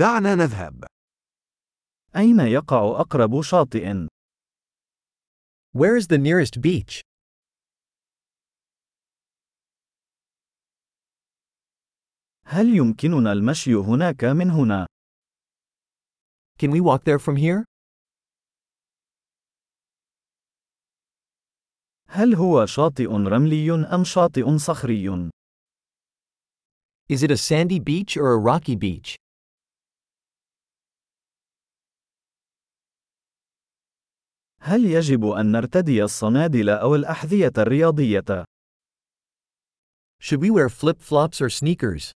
دعنا نذهب. أين يقع أقرب شاطئ؟ Where is the nearest beach? هل يمكننا المشي هناك من هنا؟ Can we walk there from here? هل هو شاطئ رملي أم شاطئ صخري؟ Is it a sandy beach or a rocky beach? هل يجب أن نرتدي الصنادل أو الأحذية الرياضية؟ Should we wear flip-flops or sneakers?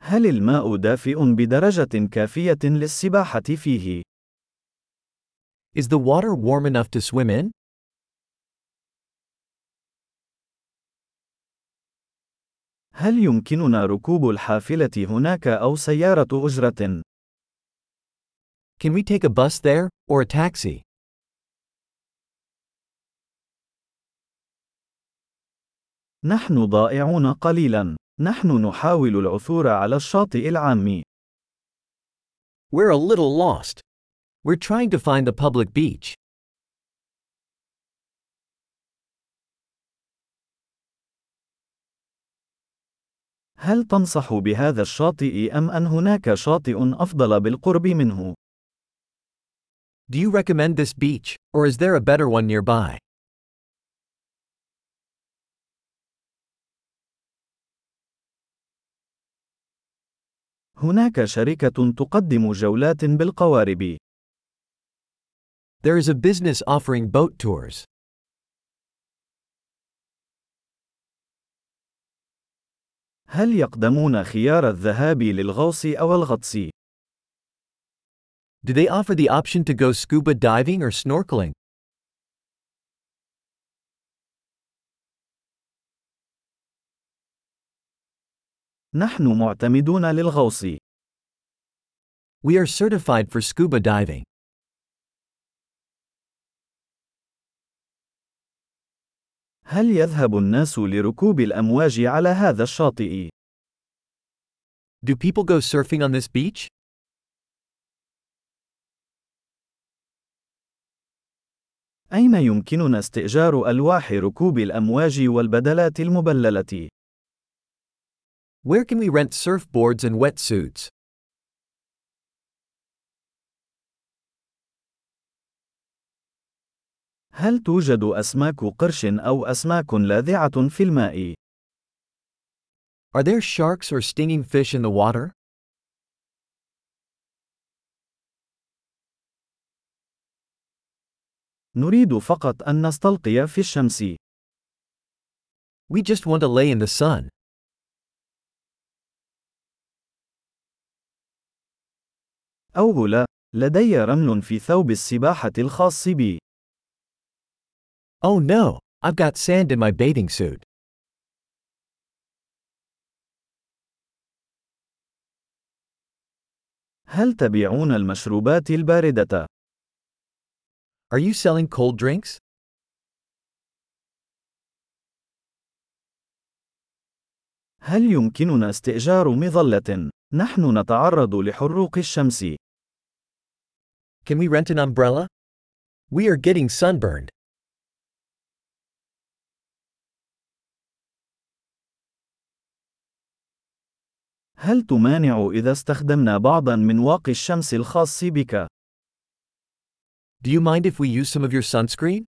هل الماء دافئ بدرجة كافية للسباحة فيه؟ Is the water warm enough to swim in? هل يمكننا ركوب الحافلة هناك أو سيارة أجرة؟ Can we take a bus there, or a taxi? نحن ضائعون قليلا. نحن نحاول العثور على الشاطئ العام. We're a little lost. We're trying to find the public beach. هل تنصح بهذا الشاطئ أم أن هناك شاطئ أفضل بالقرب منه؟ Do you recommend this beach, or is there a better one nearby? هناك شركة تقدم جولات بالقوارب. There is a business offering boat tours. هل يقدمون خيار الذهاب للغوص أو الغطس؟ Do they offer the option to go scuba diving or snorkeling? نحن معتمدون للغوص. We are certified for scuba diving. هل يذهب الناس لركوب الأمواج على هذا الشاطئ؟ Do people go surfing on this beach? أين يمكننا استئجار ألواح ركوب الأمواج والبدلات المبللة؟ Where can we rent surfboards and wetsuits? هل توجد أسماك قرش أو أسماك لاذعة في الماء؟ Are there sharks or stinging fish in the water? نريد فقط أن نستلقي في الشمس. We just want to lay in the sun. أوه لا، لدي رمل في ثوب السباحة الخاص بي. Oh no, I've got sand in my bathing suit. هل تبيعون المشروبات الباردة؟ Are you selling cold drinks? هل يمكننا استئجار مظلة؟ نحن نتعرض لحروق الشمس. Can we rent an umbrella? We are getting sunburned. هل تمانع إذا استخدمنا بعضا من واقي الشمس الخاص بك؟ Do you mind if we use some of your sunscreen?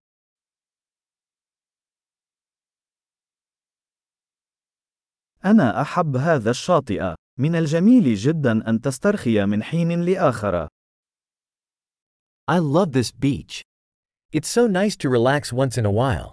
أنا أحب هذا الشاطئ. من الجميل جدا أن تسترخي من حين لآخر. I love this beach. It's so nice to relax once in a while.